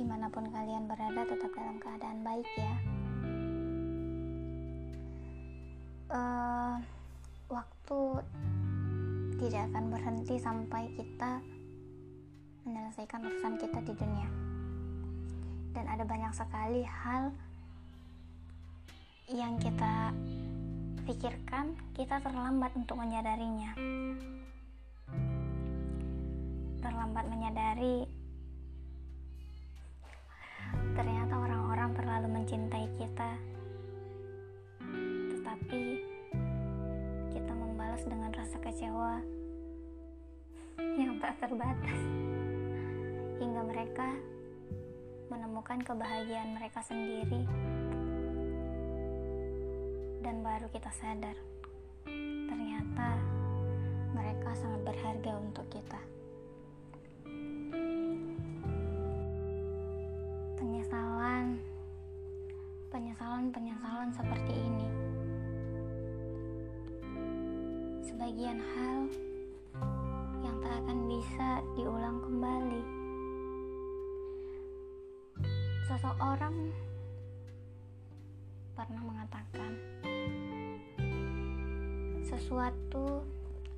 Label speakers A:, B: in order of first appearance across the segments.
A: di mana pun kalian berada tetap dalam keadaan baik ya. Uh, waktu tidak akan berhenti sampai kita menyelesaikan urusan kita di dunia. Dan ada banyak sekali hal yang kita pikirkan kita terlambat untuk menyadarinya terlambat menyadari. Ternyata orang-orang terlalu mencintai kita. Tetapi kita membalas dengan rasa kecewa yang tak terbatas. Hingga mereka menemukan kebahagiaan mereka sendiri. Dan baru kita sadar ternyata mereka sangat berharga untuk kita sebagian hal yang tak akan bisa diulang kembali seseorang pernah mengatakan sesuatu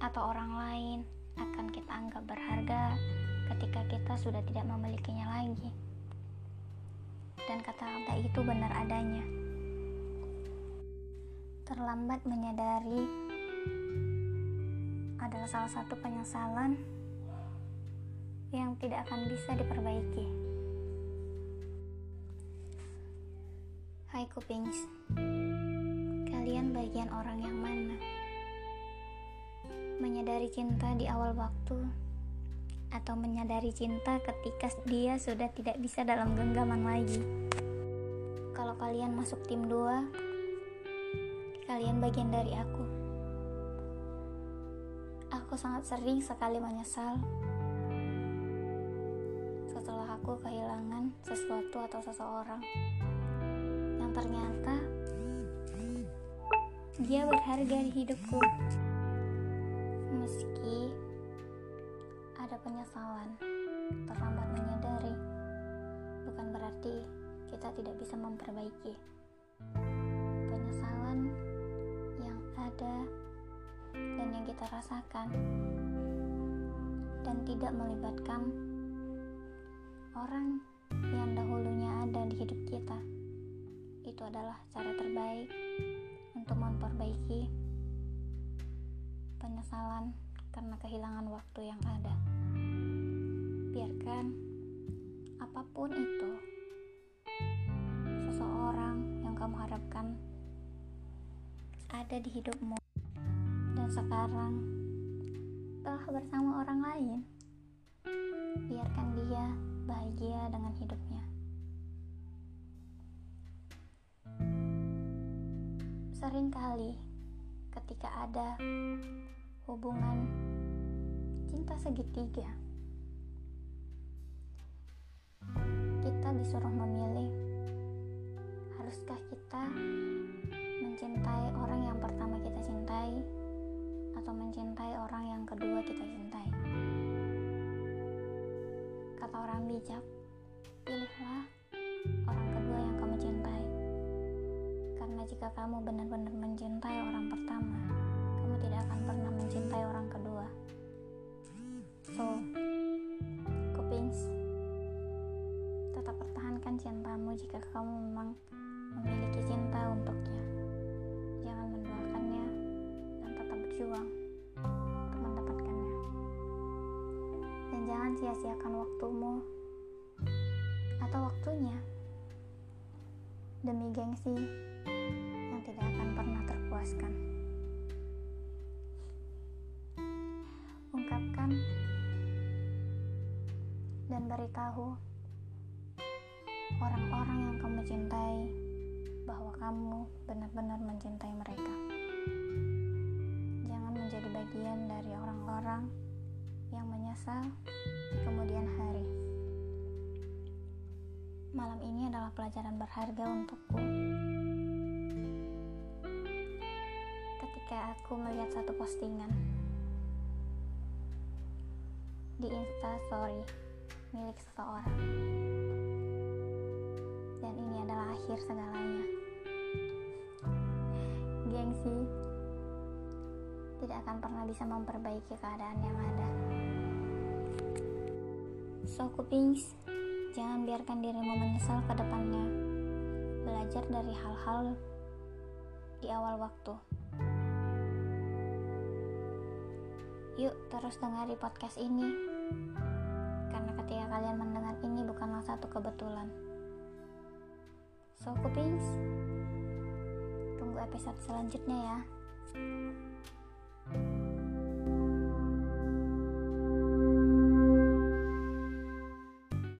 A: atau orang lain akan kita anggap berharga ketika kita sudah tidak memilikinya lagi dan kata-kata itu benar adanya. Terlambat menyadari adalah salah satu penyesalan yang tidak akan bisa diperbaiki. Hai Kupings, kalian bagian orang yang mana? Menyadari cinta di awal waktu atau menyadari cinta ketika dia sudah tidak bisa dalam genggaman lagi. Kalau kalian masuk tim 2, kalian bagian dari aku. Aku sangat sering sekali menyesal setelah aku kehilangan sesuatu atau seseorang yang ternyata dia berharga di hidupku. Meski ada penyesalan, terlambat menyadari, bukan berarti kita tidak bisa memperbaiki. Penyesalan yang ada dan yang kita rasakan dan tidak melibatkan orang yang dahulunya ada di hidup kita. Itu adalah cara terbaik untuk memperbaiki penyesalan karena kehilangan waktu yang ada. Biarkan apa pun itu, seseorang yang kamu harapkan ada di hidupmu, sekarang telah bersama orang lain. Biarkan dia bahagia dengan hidupnya. Seringkali ketika ada hubungan cinta segitiga. Kita disuruh memilih, haruskah kita mencintai orang yang pertama kita cintai atau mencintai orang yang kedua kita cintai? Kata orang bijak, pilihlah orang kedua yang kamu cintai. Karena jika kamu benar-benar mencintai orang pertama, kamu tidak akan pernah mencintai orang kedua. So, Kupings, tetap pertahankan cintamu jika kamu memang memiliki cinta untuknya. Jangan mendoakannya dan tetap berjuang Jangan sia-siakan waktumu atau waktunya demi gengsi yang tidak akan pernah terpuaskan. Ungkapkan dan beritahu orang-orang yang kamu cintai bahwa kamu benar-benar mencintai mereka. Jangan menjadi bagian dari orang-orang yang menyesal di kemudian hari. Malam ini adalah pelajaran berharga untukku. Ketika aku melihat satu postingan di Insta Story milik seseorang akhir segalanya. Gengsi tidak akan pernah bisa memperbaiki keadaan yang ada. So kupings, jangan biarkan dirimu menyesal ke depannya. Belajar dari hal-hal di awal waktu. Yuk terus dengari podcast ini. Karena ketika kalian mendengar ini bukanlah satu kebetulan. So kupings Tunggu episode selanjutnya ya